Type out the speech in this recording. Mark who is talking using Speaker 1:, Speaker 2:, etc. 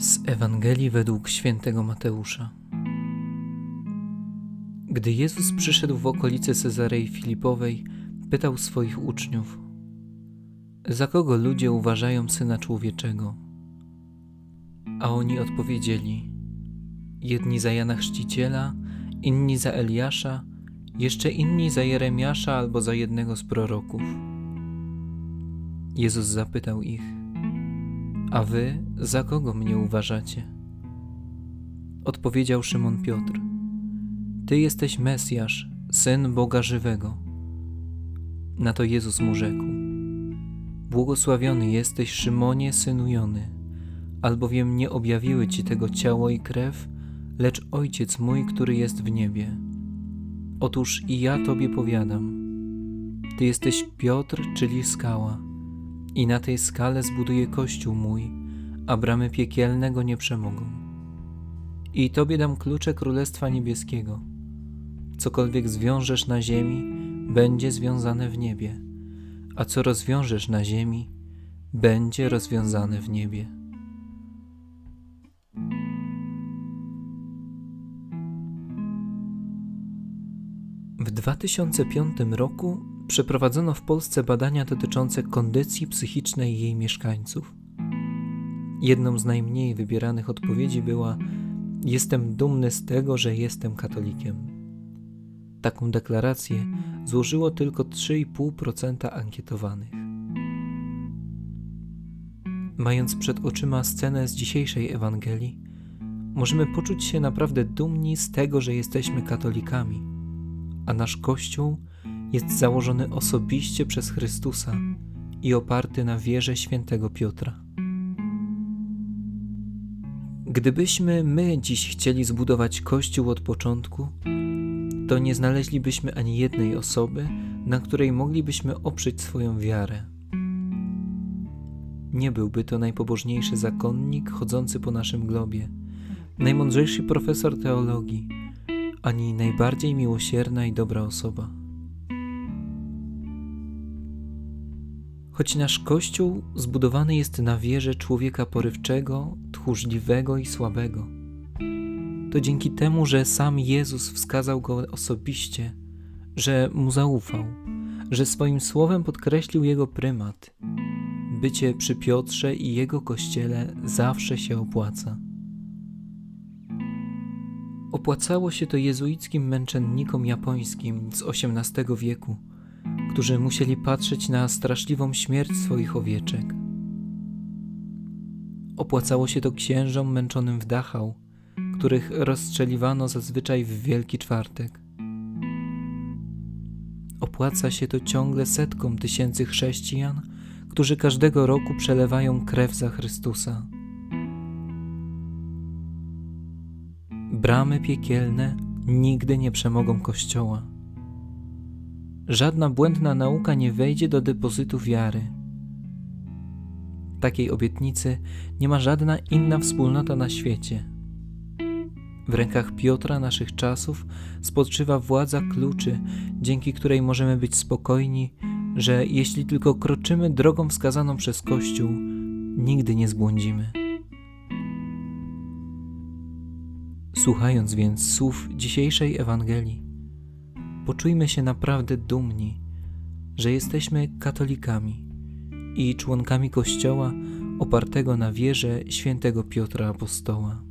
Speaker 1: Z Ewangelii według świętego Mateusza. Gdy Jezus przyszedł w okolice Cezarei Filipowej, pytał swoich uczniów: Za kogo ludzie uważają syna człowieczego? A oni odpowiedzieli: Jedni za Jana Chrzciciela, inni za Eliasza, jeszcze inni za Jeremiasza albo za jednego z proroków. Jezus zapytał ich: A wy za kogo mnie uważacie? Odpowiedział Szymon Piotr: Ty jesteś Mesjasz, syn Boga żywego. Na to Jezus mu rzekł: Błogosławiony jesteś, Szymonie, synu Jony, albowiem nie objawiły ci tego ciało i krew, lecz Ojciec mój, który jest w niebie. Otóż i ja Tobie powiadam: Ty jesteś Piotr, czyli skała, i na tej skale zbuduję kościół mój, a bramy piekielne go nie przemogą. I Tobie dam klucze Królestwa Niebieskiego. Cokolwiek zwiążesz na ziemi, będzie związane w niebie, a co rozwiążesz na ziemi, będzie rozwiązane w niebie. W 2005 roku przeprowadzono w Polsce badania dotyczące kondycji psychicznej jej mieszkańców. Jedną z najmniej wybieranych odpowiedzi była: Jestem dumny z tego, że jestem katolikiem. Taką deklarację złożyło tylko 3,5% ankietowanych. Mając przed oczyma scenę z dzisiejszej Ewangelii, możemy poczuć się naprawdę dumni z tego, że jesteśmy katolikami, a nasz Kościół jest założony osobiście przez Chrystusa i oparty na wierze świętego Piotra. Gdybyśmy my dziś chcieli zbudować Kościół od początku, to nie znaleźlibyśmy ani jednej osoby, na której moglibyśmy oprzeć swoją wiarę. Nie byłby to najpobożniejszy zakonnik chodzący po naszym globie, najmądrzejszy profesor teologii, ani najbardziej miłosierna i dobra osoba. Choć nasz Kościół zbudowany jest na wierze człowieka porywczego, tchórzliwego i słabego, to dzięki temu, że sam Jezus wskazał go osobiście, że mu zaufał, że swoim słowem podkreślił jego prymat, bycie przy Piotrze i jego kościele zawsze się opłaca. Opłacało się to jezuickim męczennikom japońskim z XVIII wieku którzy musieli patrzeć na straszliwą śmierć swoich owieczek. Opłacało się to księżom męczonym w Dachau, których rozstrzeliwano zazwyczaj w Wielki Czwartek. Opłaca się to ciągle setkom tysięcy chrześcijan, którzy każdego roku przelewają krew za Chrystusa. Bramy piekielne nigdy nie przemogą Kościoła. Żadna błędna nauka nie wejdzie do depozytu wiary. Takiej obietnicy nie ma żadna inna wspólnota na świecie. W rękach Piotra naszych czasów spoczywa władza kluczy, dzięki której możemy być spokojni, że jeśli tylko kroczymy drogą wskazaną przez Kościół, nigdy nie zbłądzimy. Słuchając więc słów dzisiejszej Ewangelii, poczujmy się naprawdę dumni, że jesteśmy katolikami i członkami Kościoła opartego na wierze świętego Piotra Apostoła.